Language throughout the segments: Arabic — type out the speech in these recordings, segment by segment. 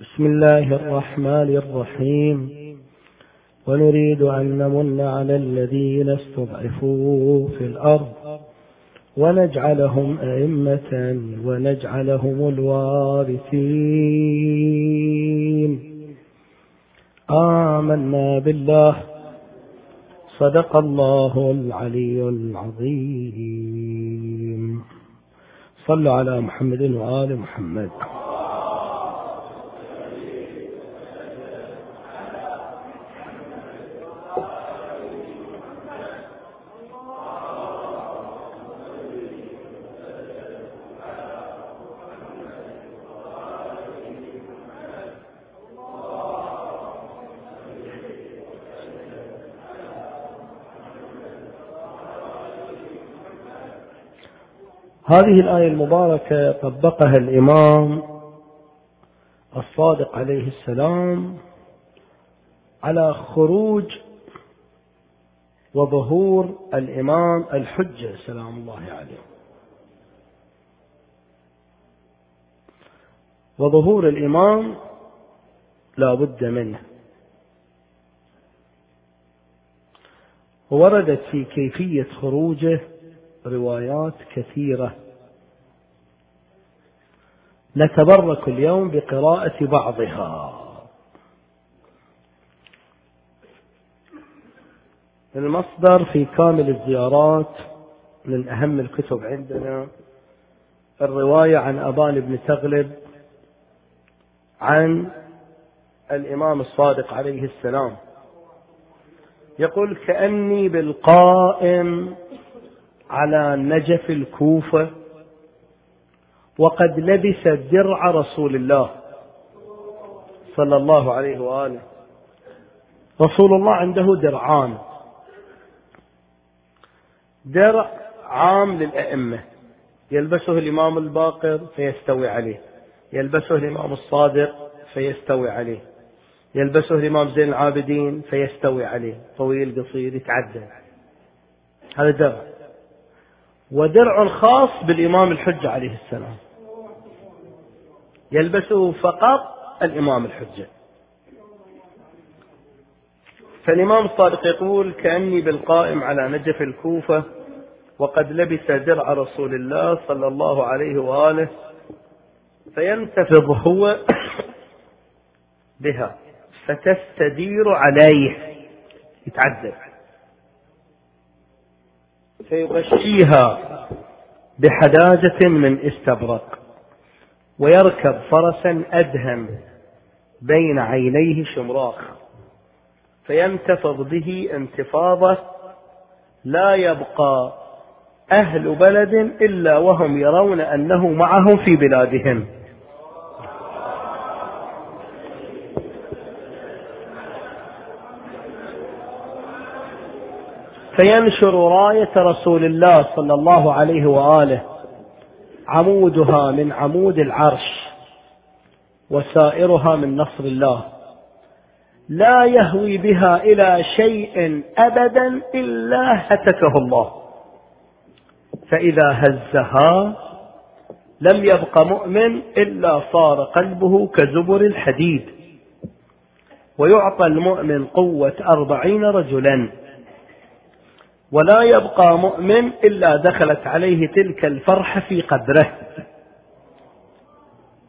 بسم الله الرحمن الرحيم. ونريد أن نمن على الذين استضعفوا في الأرض ونجعلهم أئمة ونجعلهم الوارثين. آمنا بالله. صدق الله العلي العظيم. صلوا على محمد وآل محمد. هذه الآية المباركة طبقها الإمام الصادق عليه السلام على خروج وظهور الإمام الحجة سلام الله عليه. وظهور الإمام لا بد منه. ووردت في كيفية خروجه روايات كثيرة. نتبرك اليوم بقراءة بعضها. المصدر في كامل الزيارات من أهم الكتب عندنا. الرواية عن أبان بن تغلب عن الإمام الصادق عليه السلام. يقول كأني بالقائم على نجف الكوفة وقد لبس درع رسول الله صلى الله عليه وآله. رسول الله عنده درعان. درع عام للأئمة. يلبسه الإمام الباقر فيستوي عليه. يلبسه الإمام الصادق فيستوي عليه. يلبسه الإمام زين العابدين فيستوي عليه. طويل قصير يتعدى. هذا درع. ودرع خاص بالإمام الحجة عليه السلام. يلبسه فقط الإمام الحجة. فالإمام الصادق يقول كأني بالقائم على نجف الكوفة وقد لبس درع رسول الله صلى الله عليه وآله فينتفض هو بها فتستدير عليه. يتعذب. فيغشيها بحداجة من استبرق ويركب فرسا أدهم بين عينيه شمراخ فينتفض به انتفاضة لا يبقى أهل بلد إلا وهم يرون أنه معهم في بلادهم. فينشر راية رسول الله صلى الله عليه وآله عمودها من عمود العرش وسائرها من نصر الله. لا يهوي بها إلى شيء أبدا إلا هتكه الله. فإذا هزها لم يبق مؤمن إلا صار قلبه كزبر الحديد. ويعطى المؤمن قوة أربعين رجلا. ولا يبقى مؤمن إلا دخلت عليه تلك الفرحة في قدره.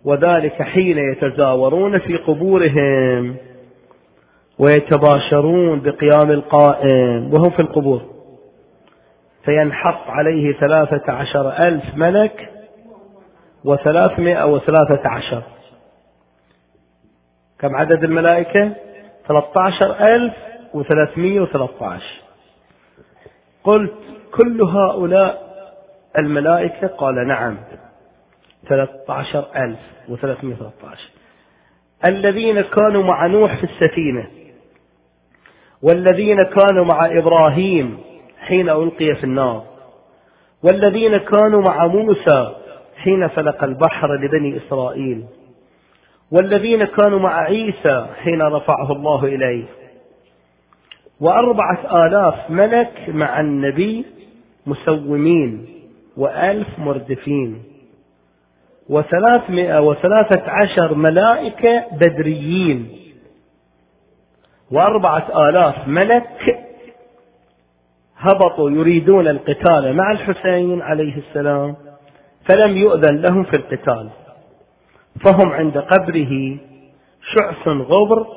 وذلك حين يتزاورون في قبورهم ويتباشرون بقيام القائم وهم في القبور. فينحط عليه ثلاثة عشر ألف ملك وثلاثمائة وثلاثة عشر. كم عدد الملائكة؟ ثلاثة عشر ألف وثلاثمائة وثلاثة عشر. قلت كل هؤلاء الملائكة؟ قال نعم. ثلاثة عشر ألف وثلاثمائة وثلاثة عشر الذين كانوا مع نوح في السفينة والذين كانوا مع إبراهيم حين ألقي في النار والذين كانوا مع موسى حين فلق البحر لبني إسرائيل والذين كانوا مع عيسى حين رفعه الله إليه وأربعة آلاف ملك مع النبي مسومين وألف مردفين وثلاثمائة وثلاثة عشر ملائكة بدريين وأربعة آلاف ملك هبطوا يريدون القتال مع الحسين عليه السلام فلم يؤذن لهم في القتال. فهم عند قبره شعث غبر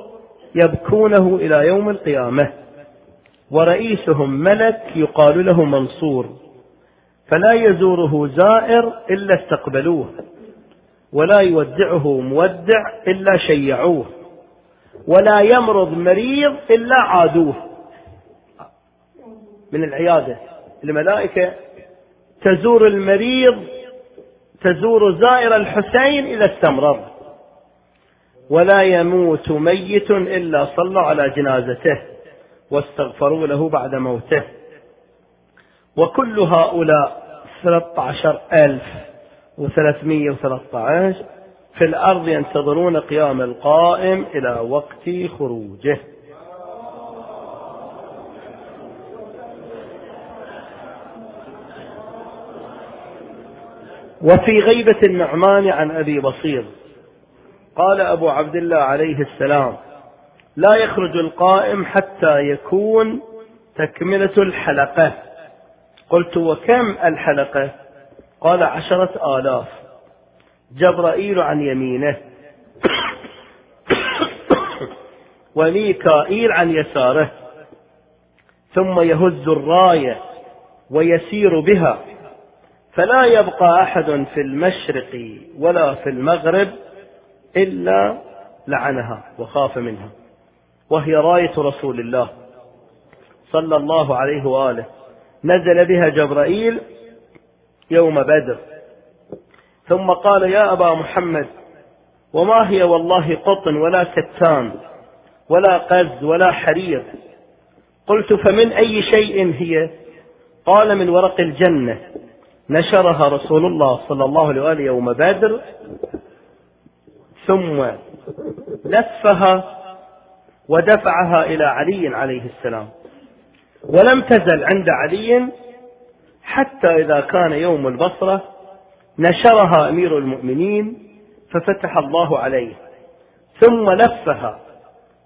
يبكونه إلى يوم القيامة. ورئيسهم ملك يقال له منصور فلا يزوره زائر إلا استقبلوه ولا يودعه مودع إلا شيعوه ولا يمرض مريض إلا عادوه. من العيادة الملائكة تزور المريض تزور زائر الحسين إذا استمرض ولا يموت ميت إلا صلوا على جنازته. واستغفروا له بعد موته. وكل هؤلاء 13 ألف وثلاثمية وثلاثة في الأرض ينتظرون قيام القائم إلى وقت خروجه. وفي غيبة النعمان عن أبي بصير قال أبو عبد الله عليه السلام لا يخرج القائم حتى يكون تكملة الحلقة. قلت وكم الحلقة؟ قال عشرة آلاف. جبرائيل عن يمينه. وميكائيل عن يساره. ثم يهز الراية ويسير بها. فلا يبقى أحد في المشرق ولا في المغرب إلا لعنها وخاف منها. وهي راية رسول الله صلى الله عليه وآله. نزل بها جبرائيل يوم بدر. ثم قال يا أبا محمد وما هي والله قطن ولا كتان ولا قز ولا حرير. قلت فمن أي شيء هي؟ قال من ورق الجنة. نشرها رسول الله صلى الله عليه وآله يوم بدر. ثم لفها ودفعها إلى علي عليه السلام. ولم تزل عند علي حتى إذا كان يوم البصرة نشرها أمير المؤمنين ففتح الله عليه ثم لفها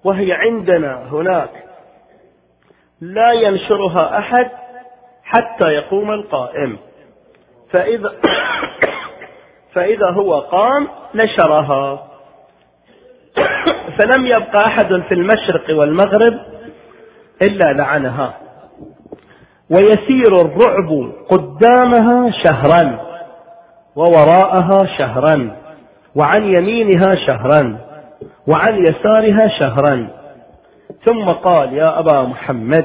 وهي عندنا هناك. لا ينشرها أحد حتى يقوم القائم. فإذا فإذا هو قام نشرها. فلم يبقى أحد في المشرق والمغرب إلا لعنها. ويسير الرعب قدامها شهرا ووراءها شهرا وعن يمينها شهرا وعن يسارها شهرا. ثم قال يا أبا محمد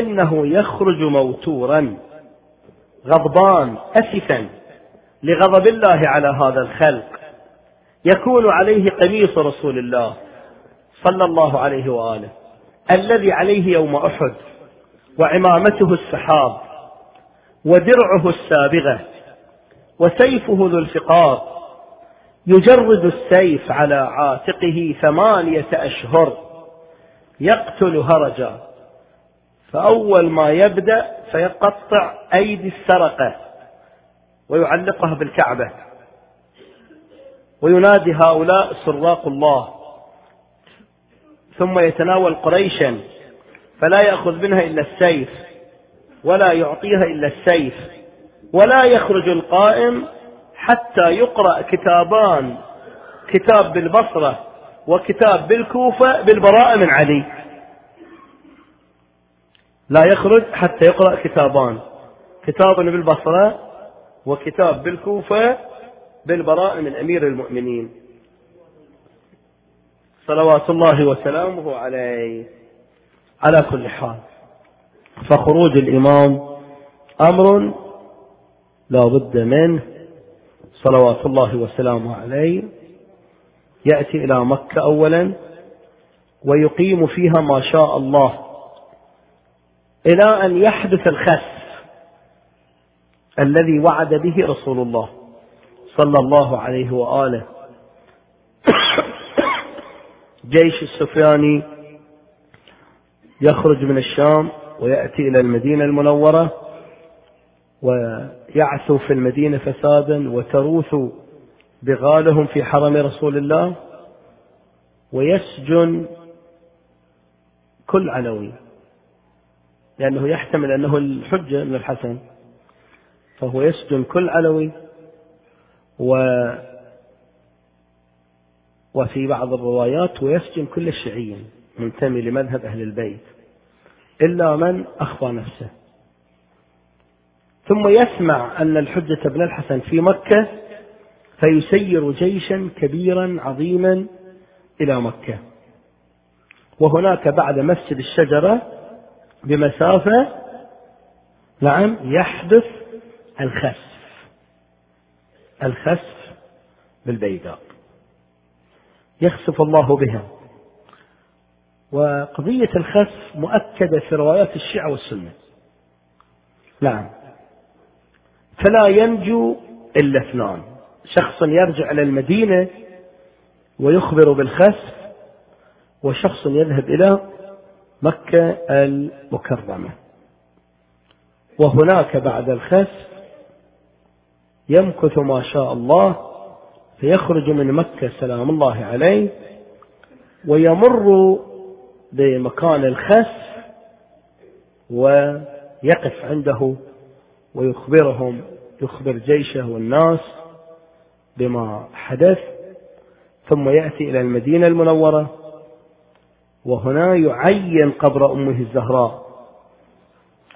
إنه يخرج موتورا غضبان أسفا لغضب الله على هذا الخلق يكون عليه قميص رسول الله صلى الله عليه وآله الذي عليه يوم أحد وعمامته السحاب ودرعه السابغة وسيفه ذو الفقار يجرد السيف على عاتقه ثمانية أشهر يقتل هرجا فأول ما يبدأ فيقطع أيدي السرقة ويعلقها بالكعبة. وينادي هؤلاء سراق الله. ثم يتناول قريشا فلا يأخذ منها إلا السيف ولا يعطيها إلا السيف ولا يخرج القائم حتى يقرأ كتابان كتاب بالبصرة وكتاب بالكوفة بالبراءة من علي. لا يخرج حتى يقرأ كتابان كتاب بالبصرة وكتاب بالكوفة بالبراء من أمير المؤمنين. صلوات الله وسلامه عليه. على كل حال فخروج الإمام أمر لا بد منه. صلوات الله وسلامه عليه. يأتي إلى مكة أولا ويقيم فيها ما شاء الله. إلى أن يحدث الخس الذي وعد به رسول الله. صلى الله عليه وآله جيش السفياني يخرج من الشام ويأتي إلى المدينة المنورة ويعثو في المدينة فسادا وتروث بغالهم في حرم رسول الله ويسجن كل علوي لأنه يحتمل أنه الحجة من الحسن فهو يسجن كل علوي و وفي بعض الروايات ويسجن كل الشيعيين منتمي لمذهب أهل البيت إلا من أخفى نفسه. ثم يسمع أن الحجة بن الحسن في مكة فيسير جيشا كبيرا عظيما إلى مكة. وهناك بعد مسجد الشجرة بمسافة نعم يحدث الخسف الخسف بالبيداء. يخسف الله بها. وقضية الخسف مؤكدة في روايات الشيعة والسنة. نعم. فلا ينجو إلا اثنان. شخص يرجع إلى المدينة ويخبر بالخسف وشخص يذهب إلى مكة المكرمة. وهناك بعد الخسف يمكث ما شاء الله فيخرج من مكة سلام الله عليه ويمر بمكان الخسف ويقف عنده ويخبرهم يخبر جيشه والناس بما حدث ثم يأتي إلى المدينة المنورة وهنا يعين قبر أمه الزهراء.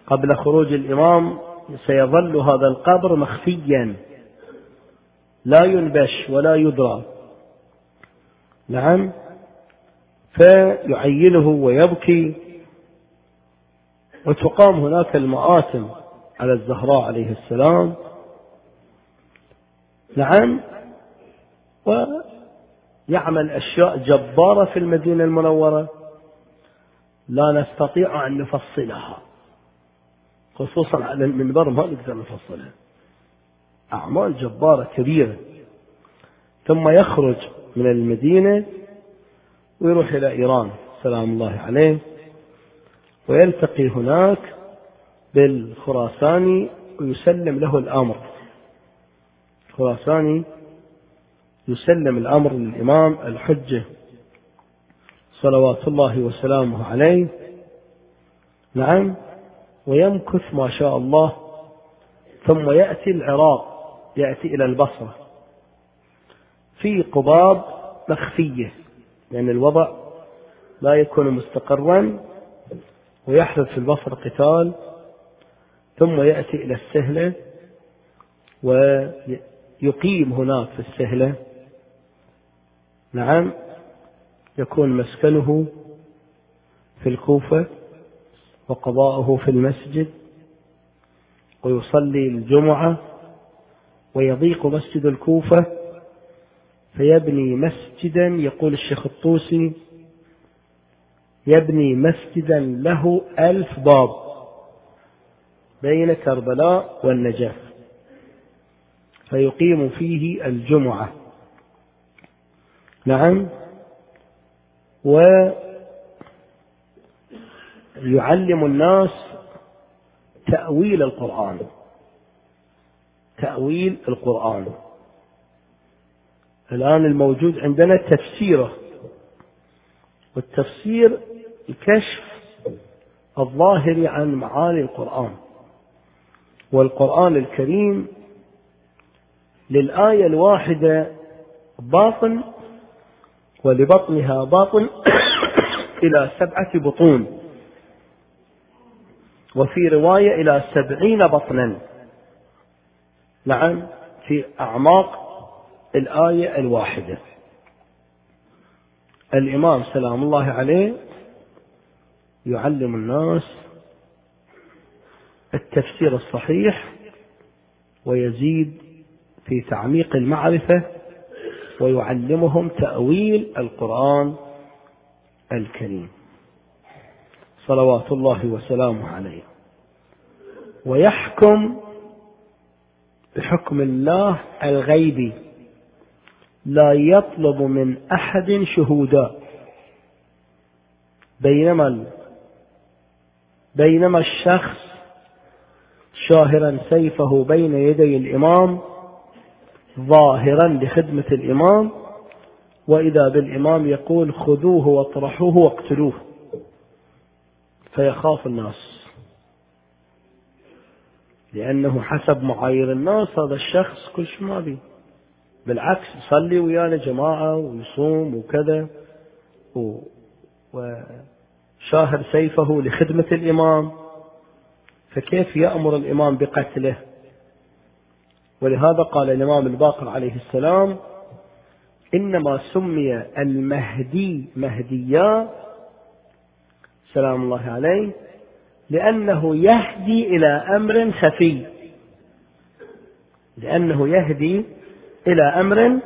قبل خروج الإمام سيظل هذا القبر مخفيا. لا ينبش ولا يدرى. نعم. فيعينه ويبكي. وتقام هناك المآتم على الزهراء عليه السلام. نعم. ويعمل أشياء جبارة في المدينة المنورة. لا نستطيع أن نفصلها. خصوصا على المنبر ما نقدر نفصلها أعمال جبارة كبيرة. ثم يخرج من المدينة ويروح إلى إيران. سلام الله عليه. ويلتقي هناك بالخراساني ويسلم له الأمر. الخراساني يسلم الأمر للإمام الحجة صلوات الله وسلامه عليه. نعم. ويمكث ما شاء الله ثم يأتي العراق يأتي إلى البصرة. في قباب مخفية لأن الوضع لا يكون مستقرا ويحدث في البصرة قتال ثم يأتي إلى السهلة ويقيم هناك في السهلة. نعم يكون مسكنه في الكوفة. وقضاؤه في المسجد ويصلي الجمعة ويضيق مسجد الكوفة فيبني مسجدا يقول الشيخ الطوسي يبني مسجدا له ألف باب بين كربلاء والنجاة فيقيم فيه الجمعة. نعم ويعلم الناس تأويل القرآن. تأويل القرآن. الآن الموجود عندنا تفسيره. والتفسير الكشف الظاهر عن معاني القرآن. والقرآن الكريم للآية الواحدة باطن ولبطنها باطن إلى سبعة بطون. وفي رواية إلى سبعين بطنا. نعم في أعماق الآية الواحدة. الإمام سلام الله عليه يعلم الناس التفسير الصحيح ويزيد في تعميق المعرفة ويعلمهم تأويل القرآن الكريم. صلوات الله وسلامه عليه. ويحكم بحكم الله الغيبي لا يطلب من أحد شهودا. بينما بينما الشخص شاهرا سيفه بين يدي الإمام ظاهرا لخدمة الإمام وإذا بالإمام يقول خذوه واطرحوه واقتلوه. فيخاف الناس. لأنه حسب معايير الناس هذا الشخص كل شيء ما بي. بالعكس يصلي ويانا جماعة ويصوم وكذا. و... وشاهر سيفه لخدمة الإمام. فكيف يأمر الإمام بقتله؟ ولهذا قال الإمام الباقر عليه السلام إنما سمي المهدي مهديا سلام الله عليه لأنه يهدي إلى أمر خفي لأنه يهدي إلى أمر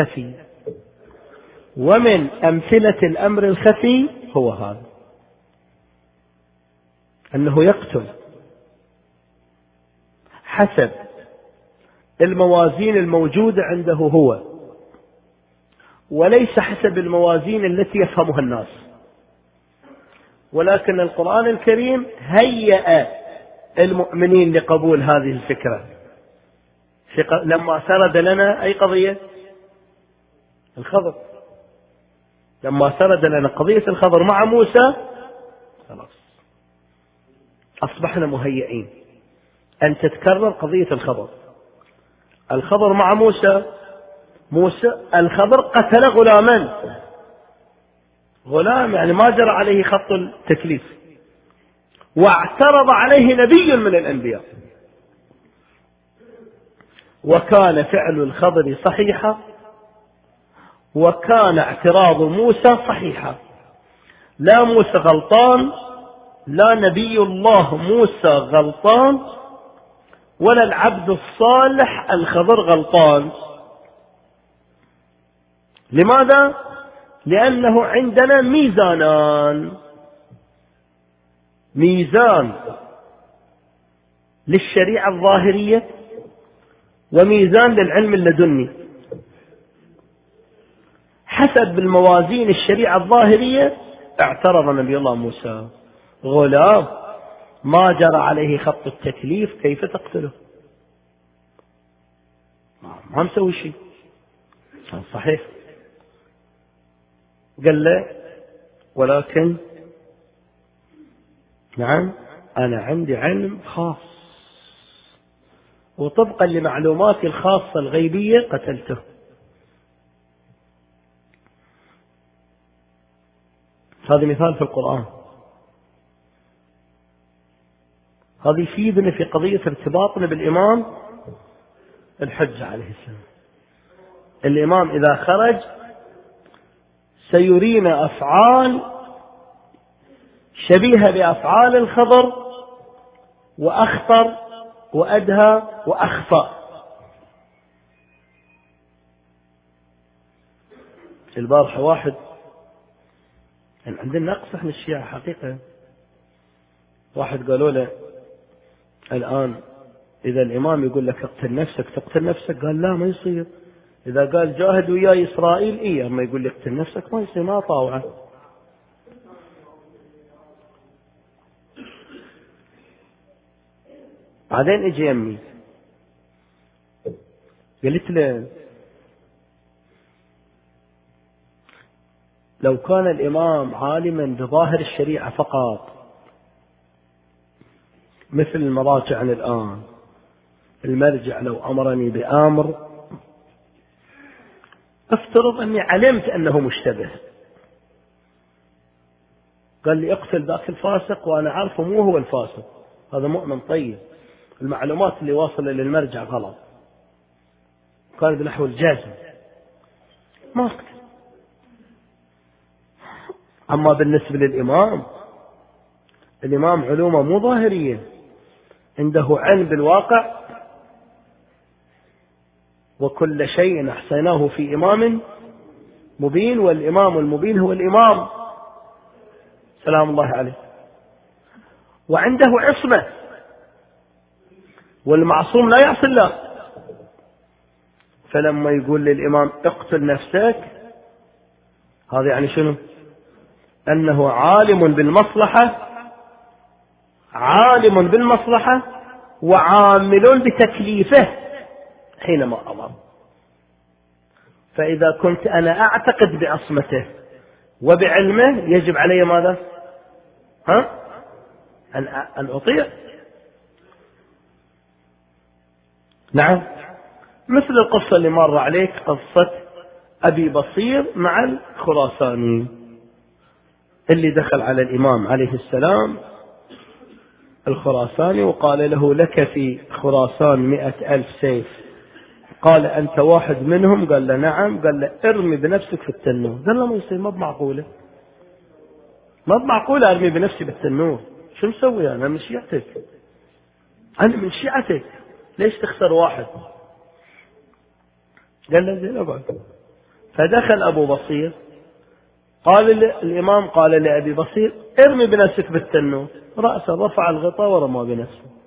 خفي ومن أمثلة الأمر الخفي هو هذا. أنه يقتل حسب الموازين الموجودة عنده هو وليس حسب الموازين التي يفهمها الناس. ولكن القرآن الكريم هيأ المؤمنين لقبول هذه الفكرة. لما سرد لنا أي قضية؟ الخضر. لما سرد لنا قضية الخضر مع موسى خلاص. أصبحنا مهيئين. أن تتكرر قضية الخضر. الخضر مع موسى. موسى الخضر قتل غلاما. غلام يعني ما جرى عليه خط التكليف. واعترض عليه نبي من الأنبياء. وكان فعل الخضر صحيحا. وكان اعتراض موسى صحيحا. لا موسى غلطان لا نبي الله موسى غلطان ولا العبد الصالح الخضر غلطان. لماذا؟ لأنه عندنا ميزانان. ميزان للشريعة الظاهرية وميزان للعلم اللدني. حسب الموازين الشريعة الظاهرية اعترض نبي الله موسى. غلام ما جرى عليه خط التكليف كيف تقتله؟ ما مسوي شيء. صحيح. قال له ولكن نعم. أنا عندي علم خاص. وطبقا لمعلوماتي الخاصة الغيبية قتلته. هذا مثال في القرآن. هذا يفيدنا في قضية ارتباطنا بالإمام الحجة عليه السلام. الإمام إذا خرج سيرينا أفعال شبيهة بأفعال الخضر وأخطر وأدهى وأخفى. البارحة واحد يعني عندنا نقص إحنا الشيعة حقيقة. واحد قالوا له الآن إذا الإمام يقول لك اقتل نفسك تقتل نفسك؟ قال لا ما يصير. إذا قال جاهد وياي إسرائيل إيه أما يقول لك اقتل نفسك ما يصير ما طاوعة. بعدين إجي يمي قلت له لو كان الإمام عالما بظاهر الشريعة فقط مثل المراجع الآن المرجع لو أمرني بأمر افترض أني علمت أنه مشتبه. قال لي اقتل ذاك الفاسق وأنا عارفه مو هو الفاسق. هذا مؤمن طيب. المعلومات اللي واصلة للمرجع غلط. كان بنحو الجازم ما أقتل. أما بالنسبة للإمام الإمام علومه مو ظاهرية. عنده علم بالواقع وكل شيء أحصيناه في إمام مبين والإمام المبين هو الإمام. سلام الله عليه. وعنده عصمة. والمعصوم لا يعصي الله. فلما يقول للإمام اقتل نفسك هذا يعني شنو؟ أنه عالم بالمصلحة عالم بالمصلحة وعامل بتكليفه. حينما أمر فإذا كنت أنا أعتقد بعصمته وبعلمه يجب علي ماذا؟ ها؟ أن أن أطيع نعم مثل القصة اللي مر عليك قصة أبي بصير مع الخراساني اللي دخل على الإمام عليه السلام الخراساني وقال له لك في خراسان مئة ألف سيف قال أنت واحد منهم؟ قال له نعم. قال له ارمي بنفسك في التنور. قال له ما يصير ما بمعقولة. ما بمعقولة أرمي بنفسي بالتنور. شو مسوي أنا؟ من شيعتك. أنا من شيعتك. ليش تخسر واحد؟ قال له زين أقعد. فدخل أبو بصير. قال الإمام قال لأبي بصير ارمي بنفسك بالتنور. رأسه رفع الغطاء ورمى بنفسه.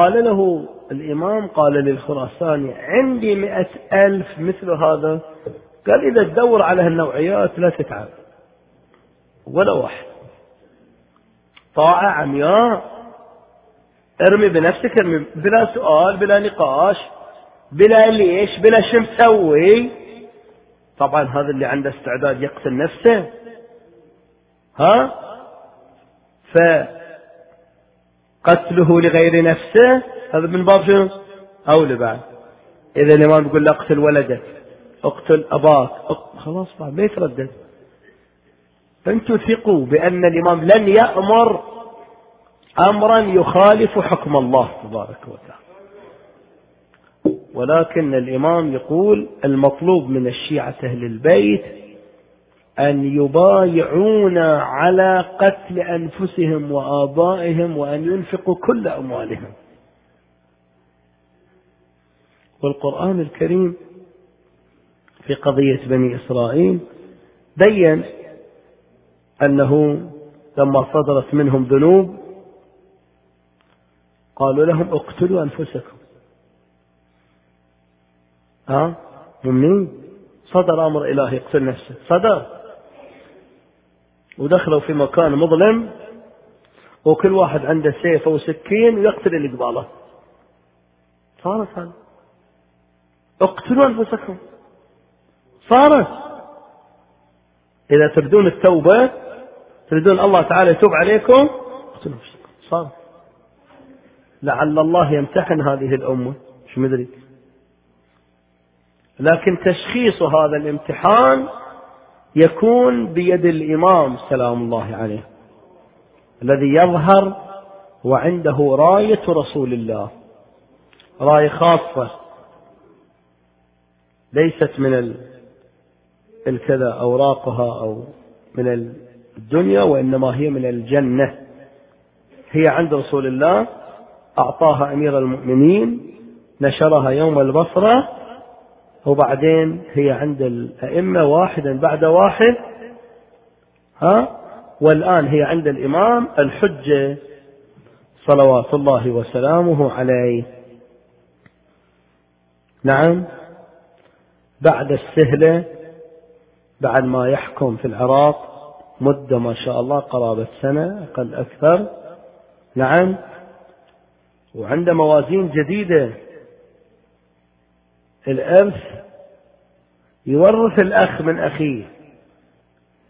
قال له الإمام قال للخراساني عندي مئة ألف مثل هذا. قال إذا تدور على هالنوعيات لا تتعب ولا واحد. طاعة عمياء ارمي بنفسك ارمي بلا سؤال بلا نقاش بلا ليش بلا شو مسوي. طبعا هذا اللي عنده استعداد يقتل نفسه. ها؟ فقتله لغير نفسه هذا من باب شنو؟ أولى بعد. إذا الإمام يقول له اقتل ولدك اقتل أباك خلاص بعد ما يتردد. أنتم ثقوا بأن الإمام لن يأمر أمرا يخالف حكم الله تبارك وتعالى. ولكن الإمام يقول المطلوب من الشيعة أهل البيت أن يبايعون على قتل أنفسهم وآبائهم وأن ينفقوا كل أموالهم. والقرآن الكريم في قضية بني إسرائيل بين أنه لما صدرت منهم ذنوب قالوا لهم اقتلوا أنفسكم. ها؟ منين صدر أمر إلهي يقتل نفسه صدر. ودخلوا في مكان مظلم وكل واحد عنده سيف أو سكين ويقتل اللي قباله. صارت هذا اقتلوا أنفسكم. صارت. إذا تريدون التوبة تريدون الله تعالى يتوب عليكم اقتلوا أنفسكم. صارت. لعل الله يمتحن هذه الأمة. شو مدري. لكن تشخيص هذا الامتحان يكون بيد الإمام سلام الله عليه الذي يظهر وعنده راية رسول الله راية خاصة ليست من الكذا أوراقها أو من الدنيا وإنما هي من الجنة. هي عند رسول الله أعطاها أمير المؤمنين نشرها يوم البصرة وبعدين هي عند الأئمة واحدا بعد واحد ها؟ والآن هي عند الإمام الحجة صلوات الله وسلامه عليه. نعم؟ بعد السهلة بعد ما يحكم في العراق مدة ما شاء الله قرابة سنة أقل أكثر. نعم؟ وعنده موازين جديدة. الإرث يورث الأخ من أخيه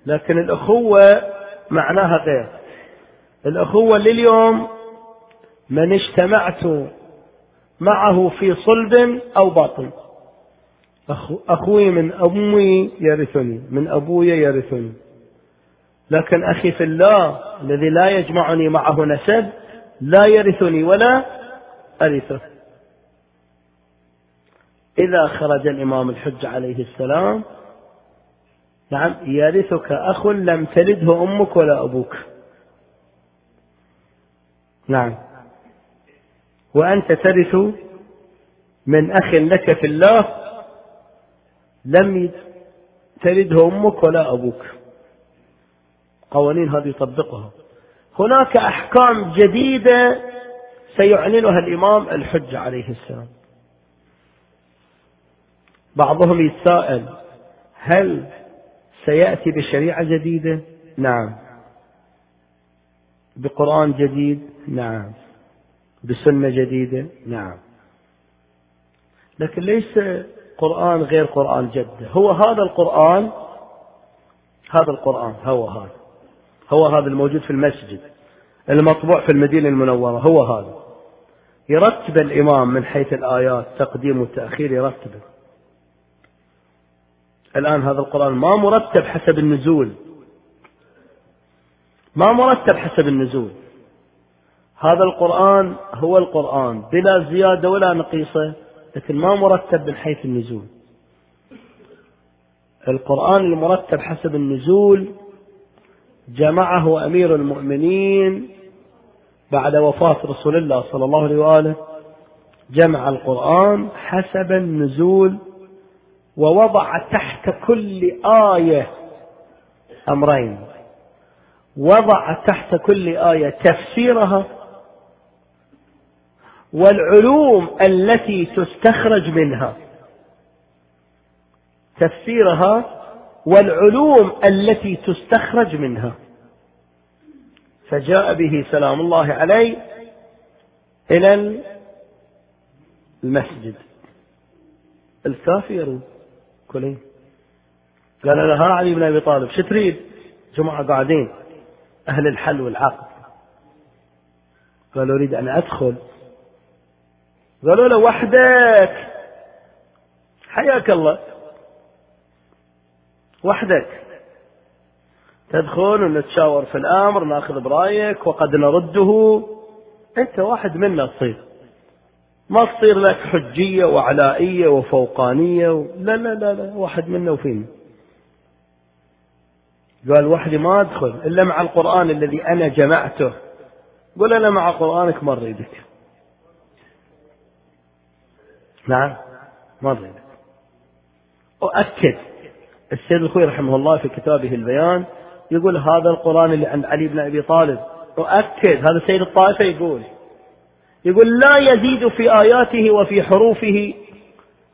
لكن الأخوة معناها غير. الأخوة لليوم من اجتمعت معه في صلب أو باطن أخوي من أمي يرثني من أبوي يرثني. لكن أخي في الله الذي لا يجمعني معه نسب لا يرثني ولا أرثه. إذا خرج الإمام الحج عليه السلام نعم يرثك أخ لم تلده أمك ولا أبوك. نعم. وأنت ترث من أخ لك في الله لم تلده أمك ولا أبوك. قوانين هذه يطبقها. هناك أحكام جديدة سيعلنها الإمام الحج عليه السلام. بعضهم يتساءل هل سيأتي بشريعة جديدة؟ نعم. بقرآن جديد؟ نعم. بسنة جديدة؟ نعم. لكن ليس قرآن غير قرآن جدة. هو هذا القرآن هذا القرآن هو هذا. هو هذا الموجود في المسجد المطبوع في المدينة المنورة هو هذا. يرتب الإمام من حيث الآيات تقديم وتأخير يرتبه. الآن هذا القرآن ما مرتب حسب النزول. ما مرتب حسب النزول. هذا القرآن هو القرآن بلا زيادة ولا نقيصة لكن ما مرتب من حيث النزول. القرآن المرتب حسب النزول جمعه أمير المؤمنين بعد وفاة رسول الله صلى الله عليه وآله جمع القرآن حسب النزول ووضع تحت كل آية أمرين. وضع تحت كل آية تفسيرها والعلوم التي تستخرج منها. تفسيرها والعلوم التي تستخرج منها. فجاء به سلام الله عليه إلى المسجد. الكافر كلين قال له ها علي بن أبي طالب. شو تريد؟ جماعة قاعدين. أهل الحل والعقد. قال أريد أن أدخل. قالوا له وحدك. حياك الله. وحدك. تدخل ونتشاور في الأمر ناخذ برأيك وقد نرده. أنت واحد منا تصير. ما تصير لك حجية وعلائية وفوقانية و... لا لا لا لا واحد منا وفينا. قال وحدي ما أدخل إلا مع القرآن الذي أنا جمعته. قل أنا مع قرآنك ما أريدك. نعم ما أريدك. أؤكد. السيد الخوي رحمه الله في كتابه البيان يقول هذا القرآن اللي عند علي بن أبي طالب. أؤكد. هذا سيد الطائفة يقول. يقول لا يزيد في آياته وفي حروفه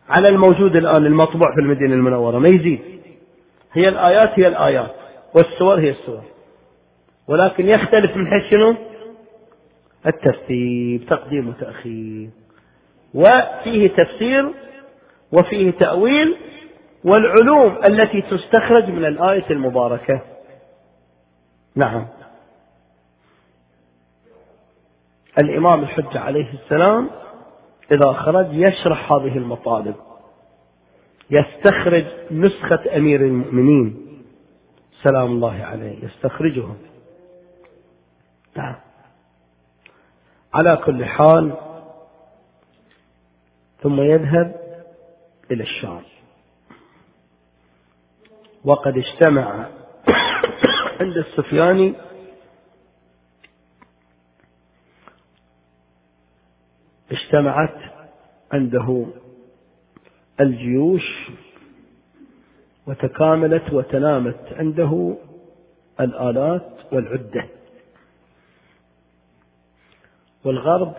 على الموجود الآن المطبوع في المدينة المنورة ما يزيد. هي الآيات هي الآيات والسور هي السور. ولكن يختلف من حيث شنو؟ الترتيب تقديم وتأخير. وفيه تفسير وفيه تأويل والعلوم التي تستخرج من الآية المباركة. نعم. الإمام الحجة عليه السلام إذا خرج يشرح هذه المطالب. يستخرج نسخة أمير المؤمنين. سلام الله عليه يستخرجهم. نعم. على كل حال ثم يذهب إلى الشام. وقد اجتمع عند السفياني اجتمعت عنده الجيوش وتكاملت وتنامت عنده الآلات والعدة. والغرب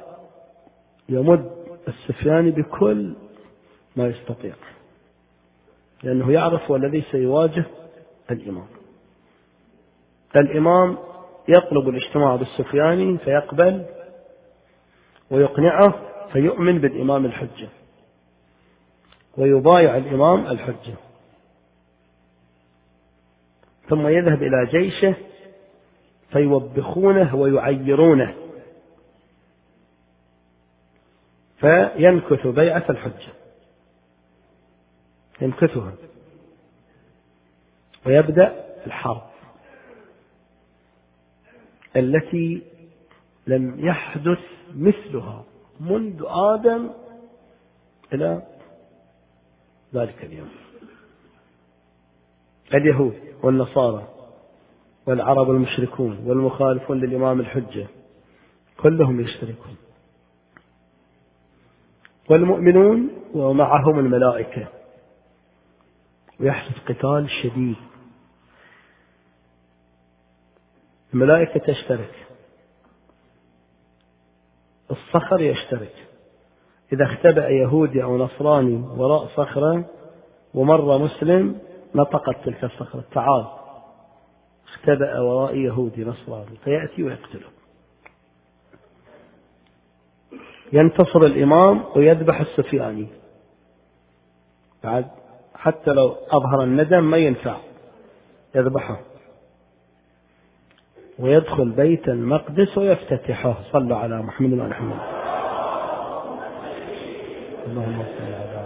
يمد السفياني بكل ما يستطيع لأنه يعرف الذي سيواجه الإمام. الإمام يطلب الاجتماع بالسفياني فيقبل ويقنعه فيؤمن بالإمام الحجة. ويبايع الإمام الحجة. ثم يذهب إلى جيشه فيوبخونه ويعيرونه. فينكث بيعة الحجة. يمكثها ويبدأ الحرب. التي لم يحدث مثلها منذ آدم إلى ذلك اليوم. اليهود والنصارى والعرب المشركون والمخالفون للإمام الحجة كلهم يشتركون. والمؤمنون ومعهم الملائكة. ويحدث قتال شديد. الملائكة تشترك. الصخر يشترك. إذا اختبأ يهودي أو نصراني وراء صخرة ومر مسلم نطقت تلك الصخرة. تعال. اختبأ وراء يهودي نصراني. فيأتي ويقتله. ينتصر الإمام ويذبح السفياني. بعد حتى لو أظهر الندم ما ينفع. يذبحه. ويدخل بيت المقدس ويفتتحه. صلوا على محمد وعلى محمد. اللهم صل على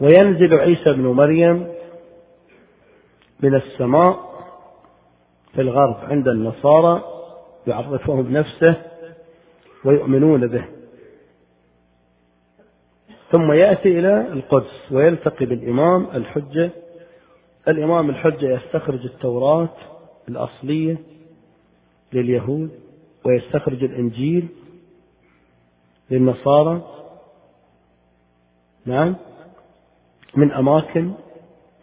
وينزل عيسى بن مريم من السماء في الغرب عند النصارى يعرفه بنفسه ويؤمنون به. ثم يأتي إلى القدس ويلتقي بالإمام الحجة. الإمام الحجة يستخرج التوراة الأصلية لليهود ويستخرج الإنجيل للنصارى. نعم. من أماكن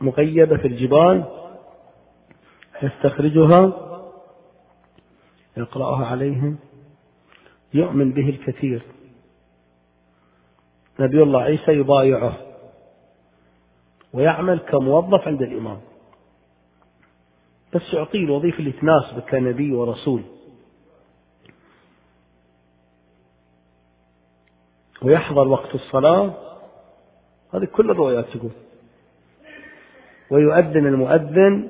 مغيبة في الجبال يستخرجها يقرأها عليهم يؤمن به الكثير. نبي الله عيسى يبايعه ويعمل كموظف عند الإمام. بس يعطيه الوظيفة اللي تناسبه كنبي ورسول. ويحضر وقت الصلاة هذه كل الروايات تقول. ويؤذن المؤذن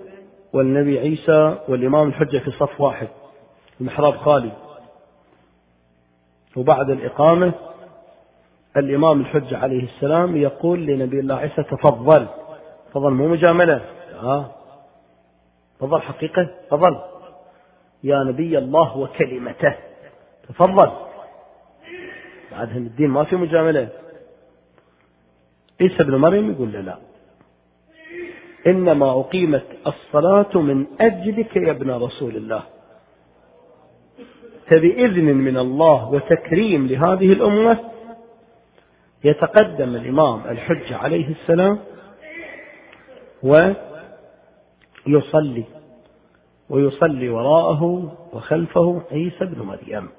والنبي عيسى والإمام الحجة في صف واحد المحراب خالي. وبعد الإقامة الإمام الحجة عليه السلام يقول لنبي الله عيسى تفضل. تفضل مو مجاملة. آه. تفضل حقيقة؟ تفضل. يا نبي الله وكلمته. تفضل. بعد الدين ما في مجاملة. عيسى ابن مريم يقول له لا. إنما أقيمت الصلاة من أجلك يا ابن رسول الله. فبإذن من الله وتكريم لهذه الأمة يتقدم الإمام الحج عليه السلام ويصلي ويصلي وراءه وخلفه عيسى بن مريم.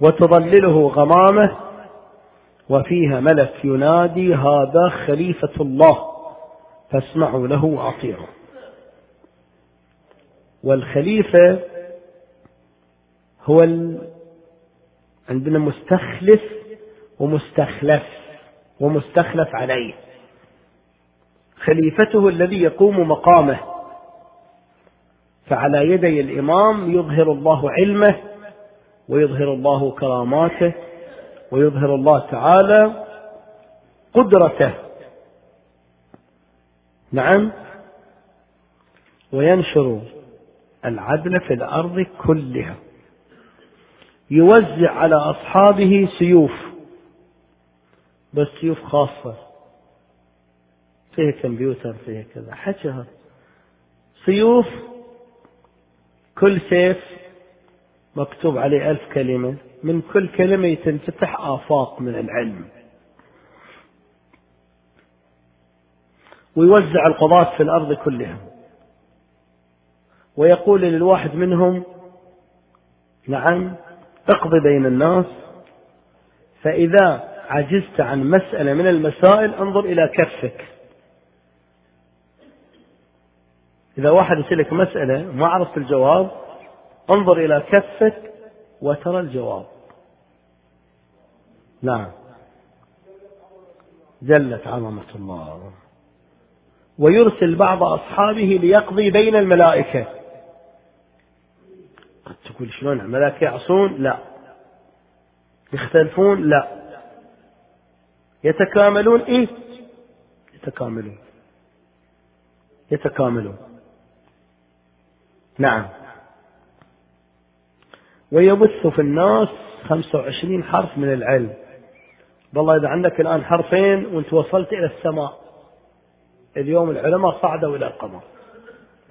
وتظلله غمامه وفيها ملك ينادي هذا خليفة الله فاسمعوا له وأطيعوا والخليفة هو ال... عندنا مستخلف ومستخلف ومستخلف عليه. خليفته الذي يقوم مقامه فعلى يدي الإمام يظهر الله علمه ويظهر الله كراماته ويظهر الله تعالى قدرته. نعم. وينشر العدل في الأرض كلها. يوزع على أصحابه سيوف بس سيوف خاصة. فيها كمبيوتر فيها كذا حكى سيوف كل سيف مكتوب عليه ألف كلمة. من كل كلمة تنفتح آفاق من العلم. ويوزع القضاة في الأرض كلها ويقول للواحد منهم نعم اقضي بين الناس فإذا عجزت عن مسألة من المسائل انظر إلى كفك. إذا واحد يسألك مسألة ما عرفت الجواب انظر إلى كفك وترى الجواب. نعم. جلت عظمة الله. ويرسل بعض أصحابه ليقضي بين الملائكة. قد تقول شلون؟ الملائكة يعصون؟ لا. يختلفون؟ لا. يتكاملون؟ إيه؟ يتكاملون. يتكاملون. نعم. ويبث في الناس 25 حرف من العلم. والله إذا عندك الآن حرفين وأنت وصلت إلى السماء اليوم العلماء صعدوا إلى القمر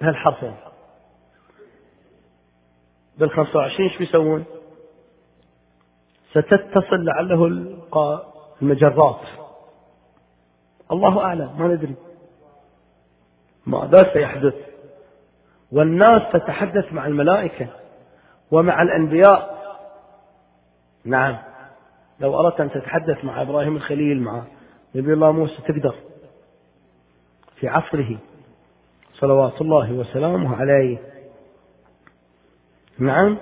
بهالحرفين. بال 25 إيش بيسوون؟ ستتصل لعله المجرات. الله أعلم ما ندري. ماذا سيحدث؟ والناس تتحدث مع الملائكة. ومع الأنبياء. نعم. لو أردت أن تتحدث مع إبراهيم الخليل مع نبي الله موسى تقدر. في عصره صلوات الله وسلامه عليه. نعم.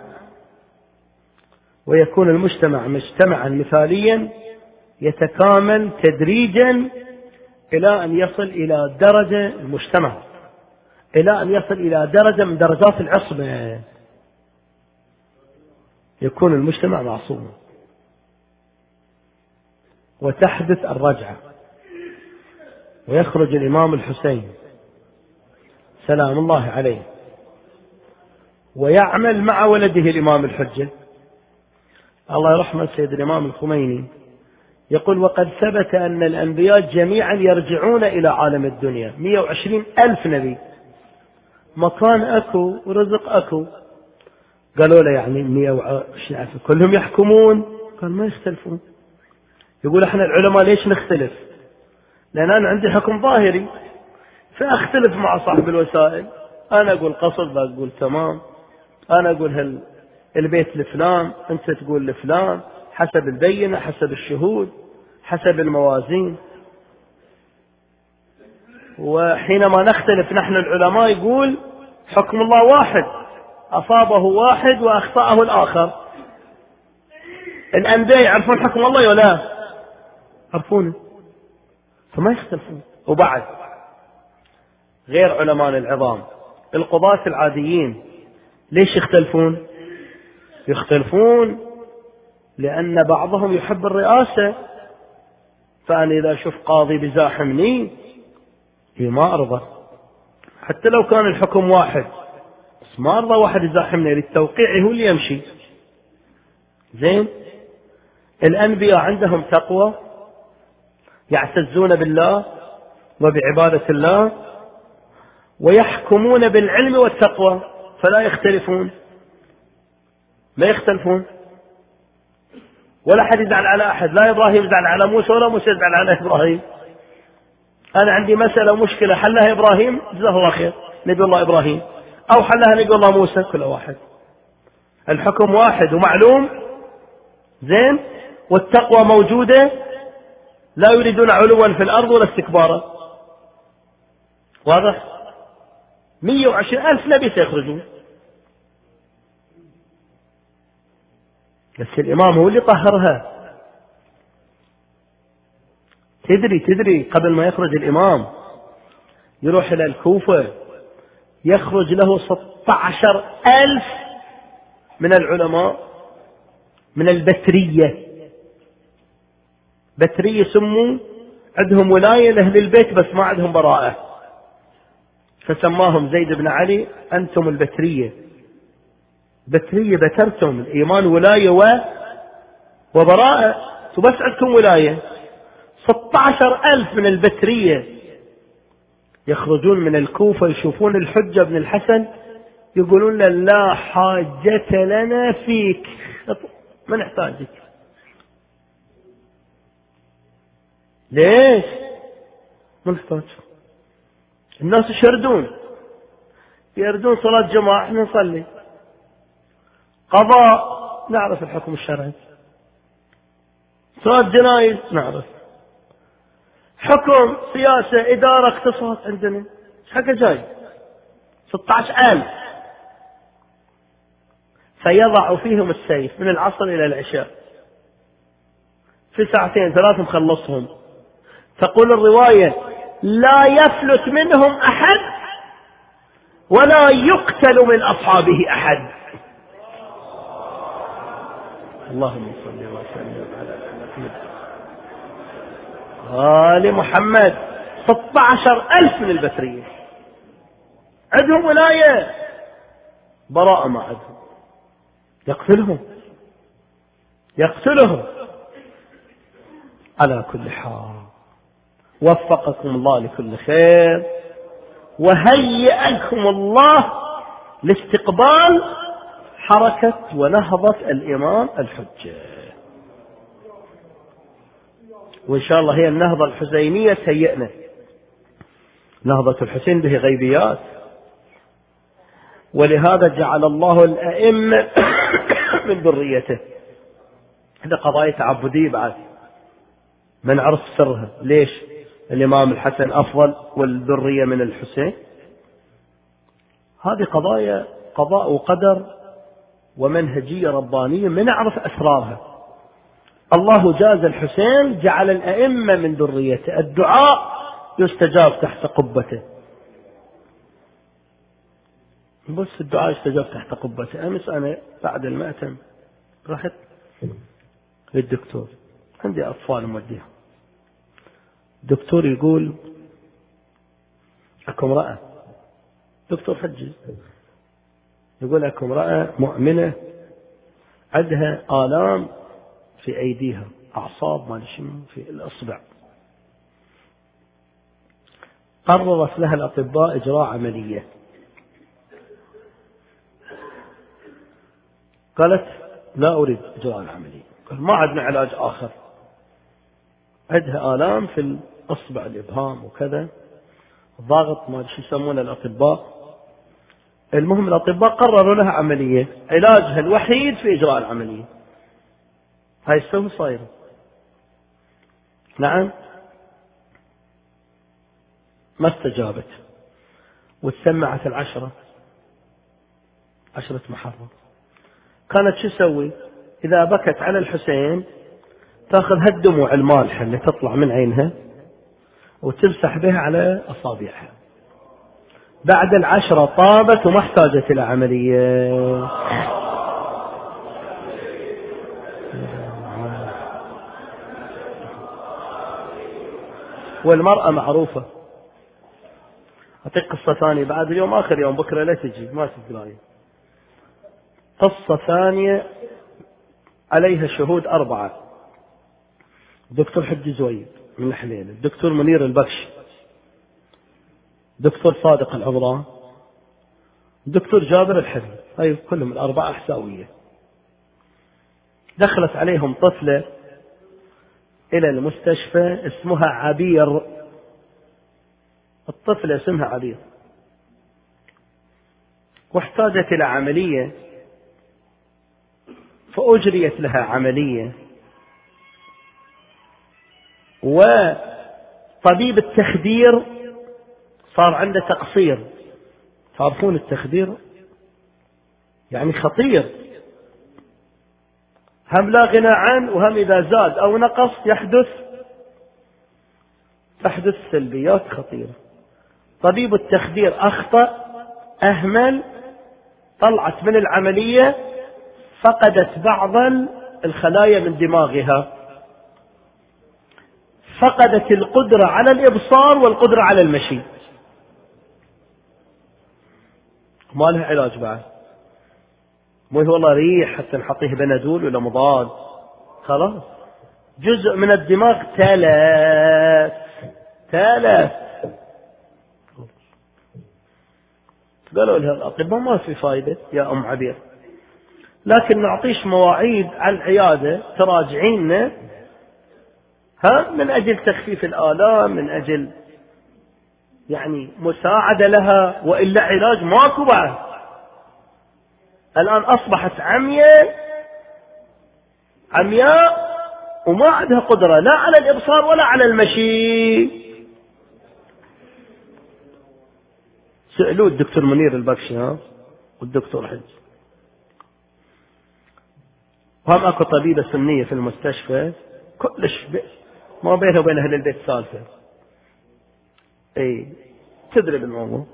ويكون المجتمع مجتمعا مثاليا يتكامل تدريجا إلى أن يصل إلى درجة المجتمع. إلى أن يصل إلى درجة من درجات العصمة. يكون المجتمع معصوما وتحدث الرجعة. ويخرج الإمام الحسين. سلام الله عليه. ويعمل مع ولده الإمام الحجة. الله يرحمه سيد الإمام الخميني. يقول وقد ثبت أن الأنبياء جميعا يرجعون إلى عالم الدنيا. 120 ألف نبي. مكان أكو ورزق أكو. قالوا له يعني 120 ألف. كلهم يحكمون. قال ما يختلفون. يقول إحنا العلماء ليش نختلف؟ لأن أنا عندي حكم ظاهري. فأختلف مع صاحب الوسائل. أنا أقول قصر بقول تمام. أنا أقول هل البيت لفلان أنت تقول لفلان. حسب البينة حسب الشهود حسب الموازين. وحينما نختلف نحن العلماء يقول حكم الله واحد. أصابه واحد وأخطأه الآخر. الأنبياء يعرفون حكم الله ولا لا؟ يعرفونه فما يختلفون. وبعد غير علماء العظام القضاة العاديين ليش يختلفون؟ يختلفون لأن بعضهم يحب الرئاسة. فأنا إذا أشوف قاضي بزاحمني ما أرضى. حتى لو كان الحكم واحد ما أرضى واحد يزاحمني للتوقيع هو اللي يمشي. زين؟ الأنبياء عندهم تقوى يعتزون بالله وبعبادة الله ويحكمون بالعلم والتقوى فلا يختلفون. ما يختلفون. ولا أحد يزعل على أحد لا إبراهيم يزعل على موسى ولا موسى يزعل على إبراهيم. أنا عندي مسألة مشكلة حلها إبراهيم؟ جزاه الله خير. نبي الله إبراهيم. أو حلها نبي الله موسى كل واحد. الحكم واحد ومعلوم. زين؟ والتقوى موجودة. لا يريدون علوا في الأرض ولا استكبارا. واضح؟ مية وعشرين ألف نبي سيخرجون. بس الإمام هو اللي طهرها. تدري تدري قبل ما يخرج الإمام يروح إلى الكوفة. يخرج له 16 ألف من العلماء من البترية. بترية سموا عندهم ولاية لأهل البيت بس ما عندهم براءة. فسماهم زيد بن علي أنتم البترية. بترية بترتم الإيمان ولاية و وبراءة. وبس عندكم ولاية. 16 ألف من البترية. يخرجون من الكوفة يشوفون الحجة بن الحسن يقولون لا حاجة لنا فيك. ما نحتاجك. ليش؟ ما نحتاج. الناس يشردون يردون صلاة جماعة إحنا نصلي. قضاء نعرف الحكم الشرعي. صلاة جنايز نعرف. حكم سياسة إدارة اقتصاد عندنا. حاجة جاي 16 ألف. فيضع فيهم السيف من العصر إلى العشاء. في ساعتين ثلاث مخلصهم. تقول الرواية لا يفلت منهم أحد ولا يقتل من أصحابه أحد. اللهم صل وسلم على آل محمد. 16 ألف من البترية عندهم ولاية. براءة ما عندهم. يقتلهم. يقتلهم. على كل حال. وفقكم الله لكل خير. وهيئكم الله لاستقبال حركة ونهضة الإمام الحجة وإن شاء الله هي النهضة الحسينية تهيئنا نهضة الحسين به غيبيات. ولهذا جعل الله الأئمة من ذريته. هذا قضايا تعبدية بعد. ما نعرف سرها ليش؟ الإمام الحسن أفضل والذرية من الحسين. هذه قضايا قضاء وقدر ومنهجية ربانية. ما نعرف أسرارها؟ الله جاز الحسين جعل الأئمة من ذريته. الدعاء يستجاب تحت قبته. بس الدعاء يستجاب تحت قبته. أمس أنا بعد المأتم رحت للدكتور. عندي أطفال موديهم. الدكتور يقول أكو امرأة. دكتور حجي. يقول أكو امرأة مؤمنة عندها آلام في أيديها أعصاب ما في الإصبع. قررت لها الأطباء إجراء عملية. قالت لا أريد إجراء العملية. قال ما عندنا علاج آخر. عندها آلام في الأصبع الإبهام وكذا. ضاغط ما شو يسمونه الأطباء. المهم الأطباء قرروا لها عملية علاجها الوحيد في إجراء العملية. هاي السوي صايرة نعم. ما استجابت. وتسمعت العشرة. عشرة محرم. كانت شو تسوي؟ إذا بكت على الحسين تأخذ هالدموع المالحة اللي تطلع من عينها وتمسح بها على أصابعها. بعد العشرة طابت وما احتاجت إلى عملية. والمرأة معروفة. أعطيك قصة ثانية بعد اليوم آخر يوم بكرة لا تجي ما تدري. قصة ثانية عليها شهود أربعة. دكتور حجي زويد من الحليل الدكتور منير البكش دكتور صادق العمران دكتور جابر الحري هاي كلهم الأربعة أحساوية. دخلت عليهم طفلة إلى المستشفى اسمها عبير. الطفلة اسمها عبير. واحتاجت إلى عملية فأجريت لها عملية. وطبيب التخدير صار عنده تقصير. تعرفون التخدير؟ يعني خطير. هم لا غنى عنه وهم إذا زاد أو نقص يحدث تحدث سلبيات خطيرة. طبيب التخدير أخطأ أهمل طلعت من العملية فقدت بعض الخلايا من دماغها. فقدت القدرة على الإبصار والقدرة على المشي. ما لها علاج بعد. مو والله ريح حتى نحطيه بنادول ولا مضاد؟ خلاص. جزء من الدماغ تلف. تلف. قالوا لها الأطباء ما في فايدة يا أم عبير. لكن نعطيش مواعيد على العيادة تراجعيننا ها من أجل تخفيف الآلام من أجل يعني مساعدة لها وإلا علاج ماكو بعد. الآن أصبحت عمية عمياء وما عندها قدرة لا على الإبصار ولا على المشي. سألوه الدكتور منير البكشي ها؟ والدكتور حج. وهم أكو طبيبة سنية في المستشفى كلش ما بينها وبين أهل البيت سالفة. اي تدري بالموضوع؟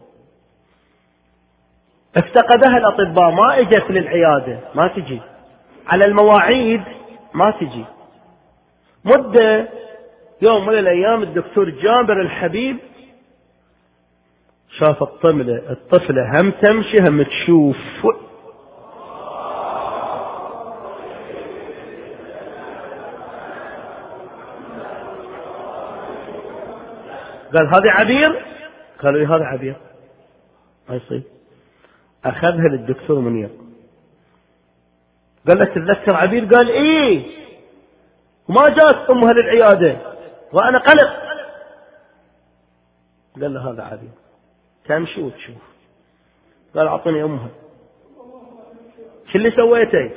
افتقدها الأطباء ما إجت للعيادة ما تجي. على المواعيد ما تجي. مدة يوم من الأيام الدكتور جابر الحبيب شاف الطفلة الطفلة هم تمشي هم تشوف. قال هذه عبير؟ قالوا لي هذا عبير. ما يصير. أخذها للدكتور منير. قال له تتذكر عبير قال إيه. وما جات أمها للعيادة. وأنا قلق. قال له هذا عادي تمشي وتشوف. قال أعطني أمها. شو اللي سويته؟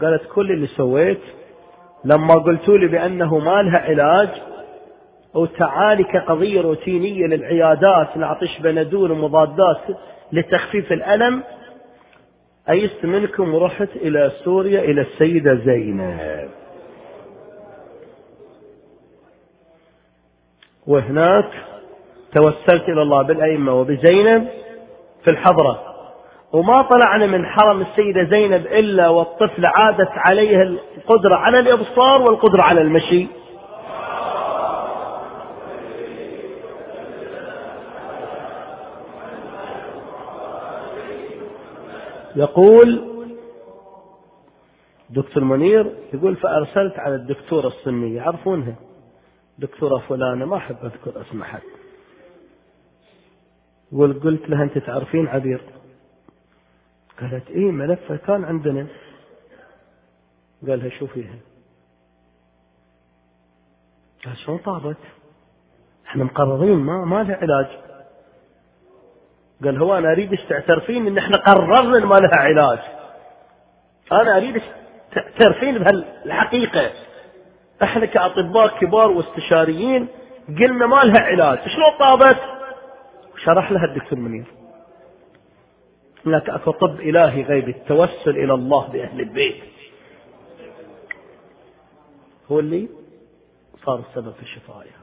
قالت كل اللي سويت لما قلتوا لي بأنه ما لها علاج وتعالي كقضية روتينية للعيادات نعطيش بنادول ومضادات لتخفيف الألم. أيست منكم ورحت إلى سوريا إلى السيدة زينب. وهناك توسلت إلى الله بالأئمة وبزينب في الحضرة. وما طلعنا من حرم السيدة زينب إلا والطفل عادت عليه القدرة على الإبصار والقدرة على المشي. يقول دكتور منير يقول فأرسلت على الدكتورة الصنية يعرفونها؟ دكتورة فلانة ما أحب أذكر اسم حد يقول قلت لها أنت تعرفين عبير؟ قالت إيه ملفه كان عندنا. قال لها شوفيها قال شلون طابت؟ إحنا مقررين ما ما لها علاج. قال هو أنا أريد تعترفين إن إحنا قررنا إن ما لها علاج. أنا أريد تعترفين بهالحقيقة. إحنا كأطباء كبار واستشاريين قلنا ما لها علاج. شلون طابت؟ شرح لها الدكتور منير. هناك اكو طب إلهي غيب التوسل إلى الله بأهل البيت. هو اللي صار السبب في شفائها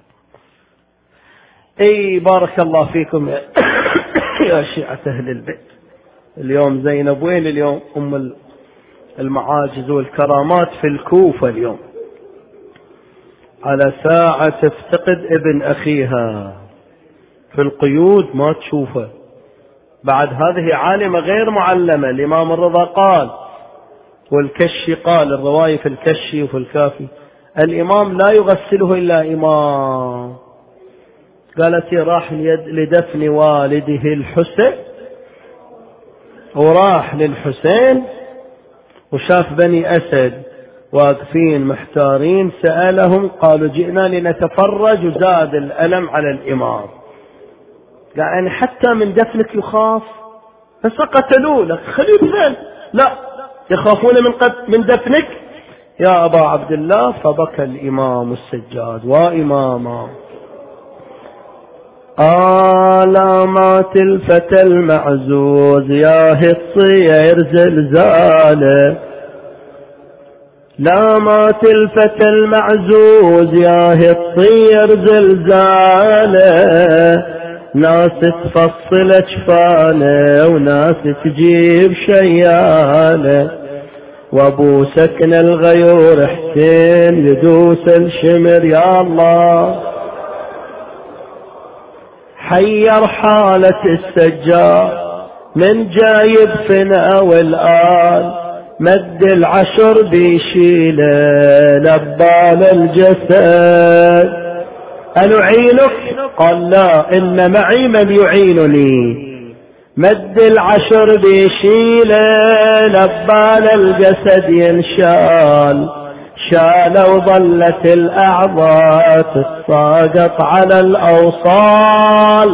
إي بارك الله فيكم. يا شيعة أهل البيت. اليوم زينب وين اليوم؟ أم المعاجز والكرامات في الكوفة اليوم. على ساعة تفتقد ابن أخيها. في القيود ما تشوفه. بعد هذه عالمة غير معلمة الإمام الرضا قال والكشي قال الرواية في الكشي وفي الكافي الإمام لا يغسله إلا إمام. قالت راح لدفن والده الحسين. وراح للحسين وشاف بني أسد واقفين محتارين سألهم قالوا جئنا لنتفرج. وزاد الألم على الإمام. يعني حتى من دفنك يخاف. بس قتلوه لك خليه بذل لا يخافون من من دفنك. يا أبا عبد الله فبكى الإمام السجاد وإماما. آلامات الفتى المعزوز يا الطير زلزاله لامات الفتى المعزوز يا الطير زلزاله ناس تفصل اجفانه وناس تجيب شياله وابو سكن الغيور حسين يدوس الشمر يا الله. حير حالة السجار من جايب فنا والآل مد العشر بيشيله لبال الجسد. أنعينك؟ قال لا إن معي من يعينني. مد العشر بيشيل لبال الجسد ينشال. شال وظلت الأعضاء تتساقط على الأوصال.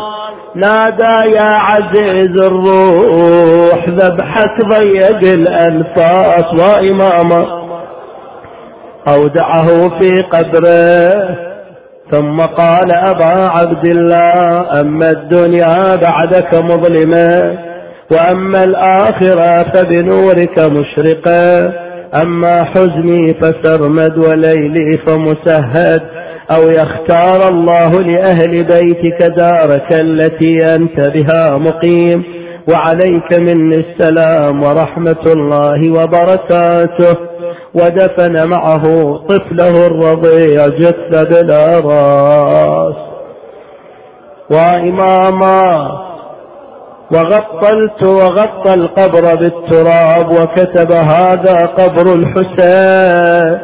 نادى يا عزيز الروح ذبحك ضيق الأنفاس وإمامه أودعه في قبره ثم قال أبا عبد الله أما الدنيا بعدك مظلمة وأما الآخرة فبنورك مشرقة. أما حزني فسرمد وليلي فمسهد أو يختار الله لأهل بيتك دارك التي أنت بها مقيم. وعليك مني السلام ورحمة الله وبركاته. ودفن معه طفله الرضيع جث بلا راس. وإماما وغطلت وغطى القبر بالتراب وكتب هذا قبر الحسين.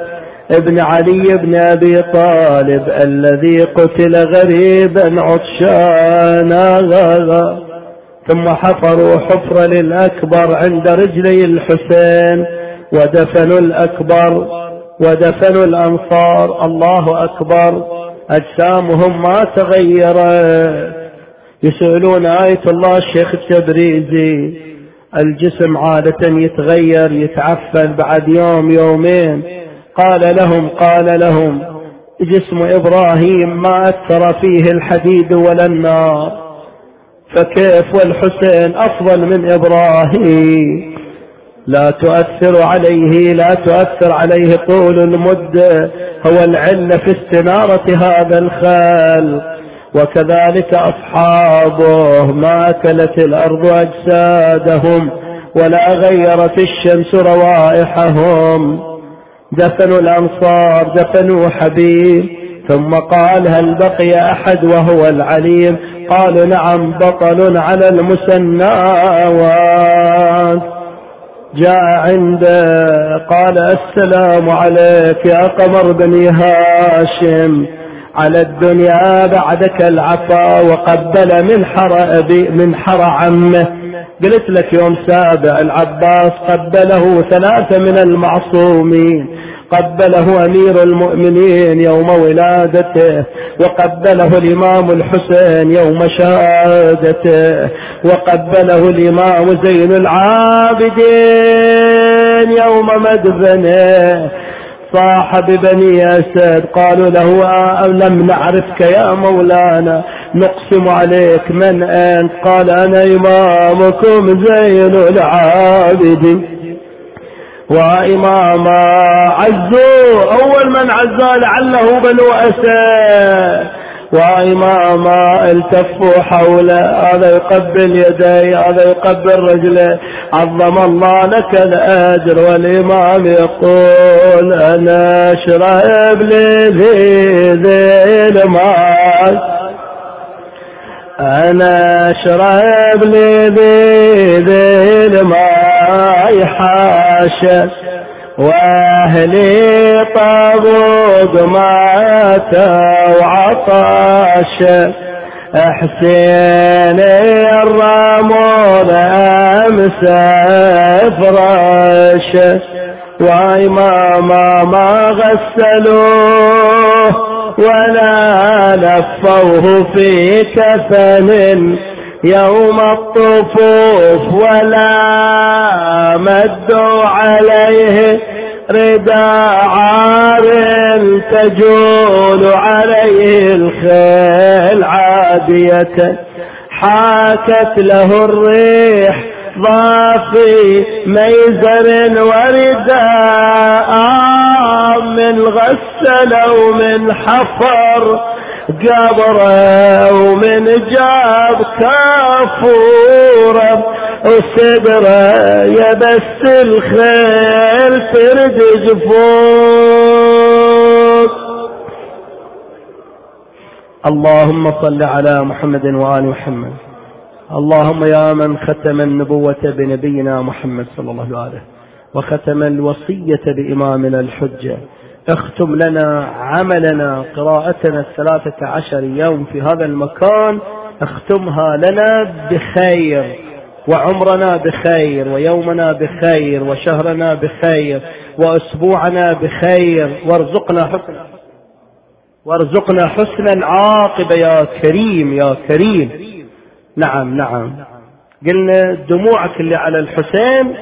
ابن علي بن أبي طالب الذي قتل غريبا عطشانا. غاغا ثم حفروا حفر للأكبر عند رجلي الحسين. ودفنوا الأكبر ودفنوا الأنصار. الله أكبر. أجسامهم ما تغيرت. يسألون آية الله الشيخ التبريزي الجسم عادة يتغير يتعفن بعد يوم يومين. قال لهم قال لهم جسم إبراهيم ما أثر فيه الحديد ولا النار. فكيف والحسين أفضل من إبراهيم؟ لا تؤثر عليه لا تؤثر عليه طول المدة. هو العلة في استنارة هذا الخلق. وكذلك أصحابه ما أكلت الأرض أجسادهم ولا غيرت الشمس روائحهم. دفنوا الأنصار دفنوا حبيب ثم قال هل بقي أحد وهو العليم؟ قالوا نعم بطل على المسناوات جاء عنده قال السلام عليك يا قمر بني هاشم. على الدنيا بعدك العفا وقبل من حر أبي من حر عمه. قلت لك يوم سابع العباس قبله ثلاثة من المعصومين قبله أمير المؤمنين يوم ولادته وقبله الإمام الحسين يوم شهادته وقبله الإمام زين العابدين يوم مدفنه. صاحب بني أسد. قالوا له لم نعرفك يا مولانا؟ نقسم عليك من أنت قال أنا إمامكم زين العابدين. وإمام عزوا أول من عزى لعله بنو أسد. وإماما التفوا حوله هذا يقبل يديه هذا يقبل رجله. عظم الله لك الأجر والإمام يقول أنا شرب لذي ذي المال. أنا شرب لذي ذي الماء حاشا. وأهلي طبوق مات وعطاش حسين الرمول امس فراش واي ماما ما غسلوه ولا لفوه في كفن. يوم الطفوف ولا مدوا عليه رداء عار تجول عليه الخيل عادية. حاكت له الريح ضافي ميزر ورداء من غسل ومن حفر. قبره ومن جاب كافوره وصدره يبس الخيل تردج فوق. اللهم صل على محمد وآل محمد. اللهم يا من ختم النبوة بنبينا محمد صلى الله عليه وسلم وختم الوصية بإمامنا الحجة اختم لنا عملنا قراءتنا الثلاثة عشر يوم في هذا المكان. اختمها لنا بخير وعمرنا بخير ويومنا بخير وشهرنا بخير وأسبوعنا بخير. وارزقنا حسن وارزقنا حسن العاقبة. يا كريم يا كريم. نعم نعم. قلنا دموعك اللي على الحسين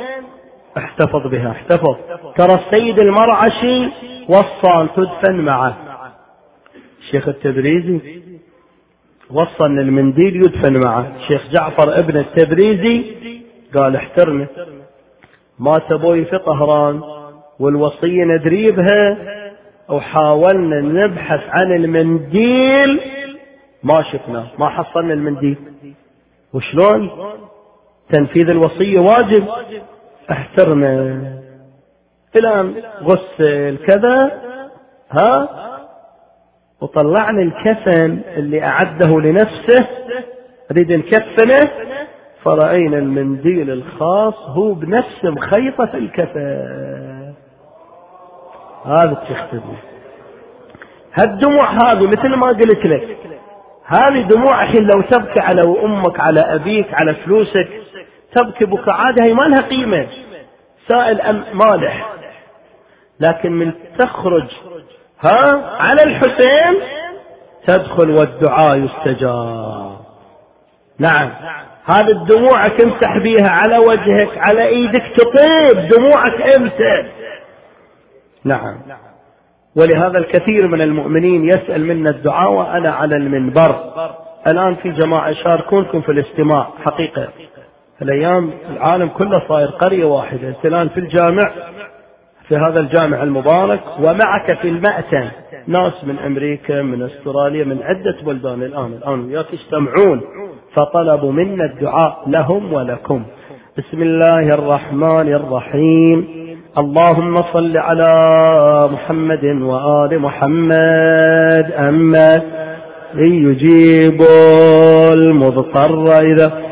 احتفظ بها احتفظ. ترى السيد المرعشي وصى أن تدفن معه. الشيخ التبريزي وصى أن المنديل يدفن معه. الشيخ جعفر ابن التبريزي قال احترمه. مات أبوي في طهران والوصية ندري بها وحاولنا نبحث عن المنديل ما شفناه. ما حصلنا المنديل. وشلون؟ تنفيذ الوصية واجب. احترمه. فلان غسل كذا ها؟ وطلعنا الكفن اللي أعده لنفسه. أريد نكفنه فرأينا المنديل الخاص هو بنفس مخيطة الكفن. هذا تختبه هالدموع هذه مثل ما قلت لك. هذه دموع الحين لو تبكي على أمك على أبيك على فلوسك تبكي بكاء هي ما لها قيمة. سائل أم مالح. لكن من تخرج ها؟ على الحسين؟ تدخل والدعاء يستجاب. نعم. هذه الدموع تمسح بيها على وجهك على إيدك تطيب دموعك إمتى نعم. ولهذا الكثير من المؤمنين يسأل منا الدعاء وأنا على المنبر. الآن في جماعة يشاركونكم في الاستماع حقيقة. الأيام العالم كله صاير قرية واحدة. أنت الآن في الجامع في هذا الجامع المبارك ومعك في المأتم ناس من أمريكا من أستراليا من عدة بلدان الآن. الآن وياك يستمعون. فطلبوا منا الدعاء لهم ولكم. بسم الله الرحمن الرحيم. اللهم صل على محمد وآل محمد. أما يجيب المضطر إذا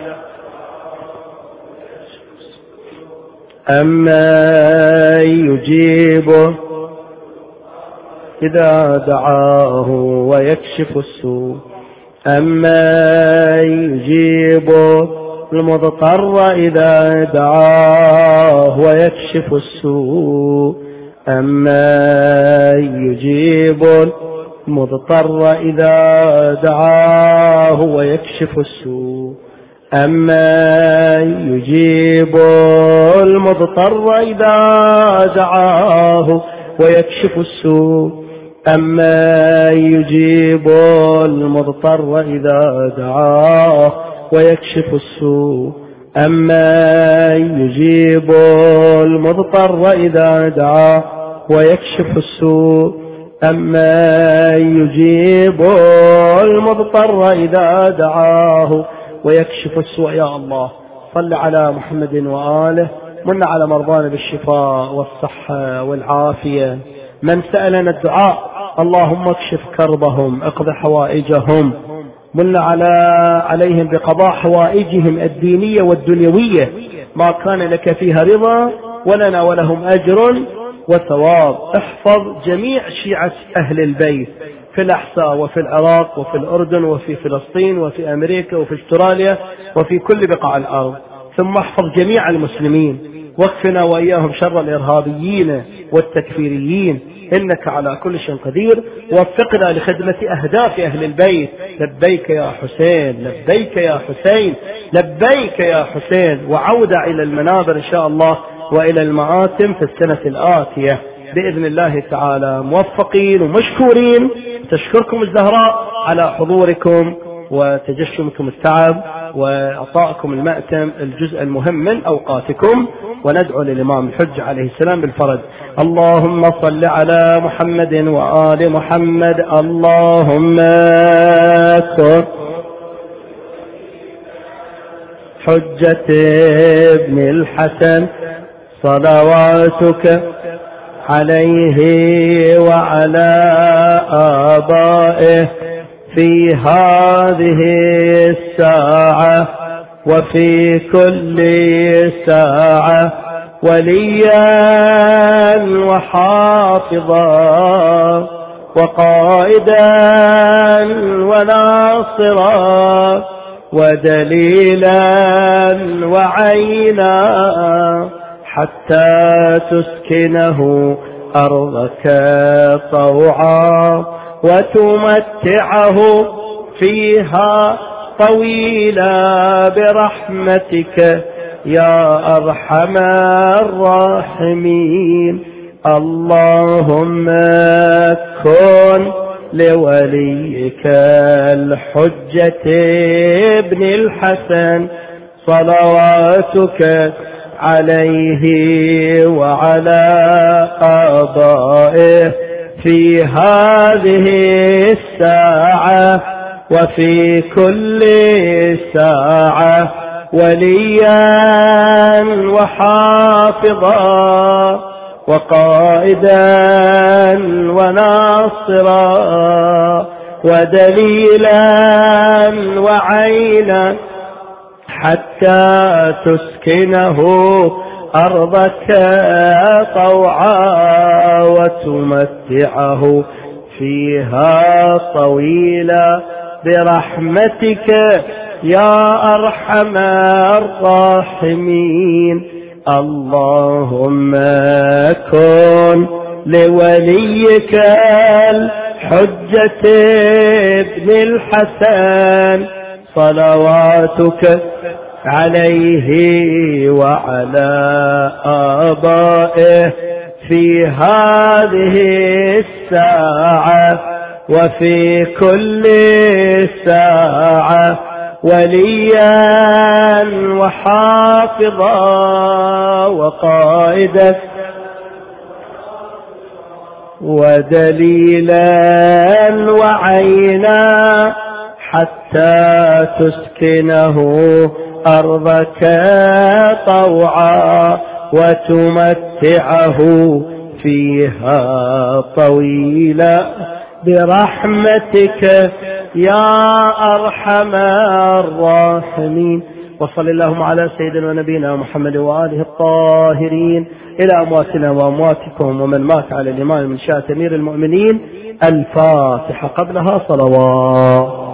أما يجيبه إذا دعاه ويكشف السوء. أما يجيب المضطر إذا دعاه ويكشف السوء. أما يجيب المضطر إذا دعاه ويكشف السوء. أما يجيب المضطر إذا دعاه ويكشف السوء. أما يجيب المضطر إذا دعاه ويكشف السوء. أما يجيب المضطر إذا دعاه ويكشف السوء. أما يجيب المضطر إذا دعاه ويكشف السوء يا الله. صل على محمد وآله. من على مرضانا بالشفاء والصحة والعافية. من سألنا الدعاء اللهم اكشف كربهم اقض حوائجهم. من على عليهم بقضاء حوائجهم الدينية والدنيوية. ما كان لك فيها رضا ولنا ولهم أجر وثواب. احفظ جميع شيعة أهل البيت. في الأحساء وفي العراق وفي الأردن وفي فلسطين وفي أمريكا وفي أستراليا وفي كل بقاع الأرض. ثم احفظ جميع المسلمين. واكفنا وإياهم شر الإرهابيين والتكفيريين. إنك على كل شيء قدير. وفقنا لخدمة أهداف أهل البيت. لبيك يا حسين لبيك يا حسين لبيك يا حسين. وعودة إلى المنابر إن شاء الله وإلى المآتم في السنة الآتية. بإذن الله تعالى. موفقين ومشكورين. تشكركم الزهراء على حضوركم وتجشمكم التعب وإعطائكم المأتم الجزء المهم من أوقاتكم. وندعو للإمام الحج عليه السلام بالفرج. اللهم صل على محمد وآل محمد. اللهم كن حجة ابن الحسن صلواتك عليه وعلى آبائه في هذه الساعة وفي كل ساعة وليا وحافظا وقائدا وناصرا ودليلا وعينا حتى تسكنه أرضك طوعا وتمتعه فيها طويلا برحمتك يا أرحم الراحمين. اللهم كن لوليك الحجة ابن الحسن. صلواتك عليه وعلى آبائه في هذه الساعة وفي كل ساعة وليا وحافظا وقائدا وناصرا ودليلا وعينا حتى تسكنه أرضك طوعا وتمتعه فيها طويلا برحمتك يا أرحم الراحمين. اللهم كن لوليك الحجة ابن الحسن صلواتك عليه وعلى آبائه في هذه الساعة وفي كل ساعة وليا وحافظا وقائدا ودليلا وعينا حتى تسكنه أرضك طوعا وتمتعه فيها طويلا. برحمتك يا أرحم الراحمين. وصل اللهم على سيدنا ونبينا محمد وآله الطاهرين. إلى أمواتنا وأمواتكم ومن مات على الإمام من شاة أمير المؤمنين. الفاتحة قبلها صلوات.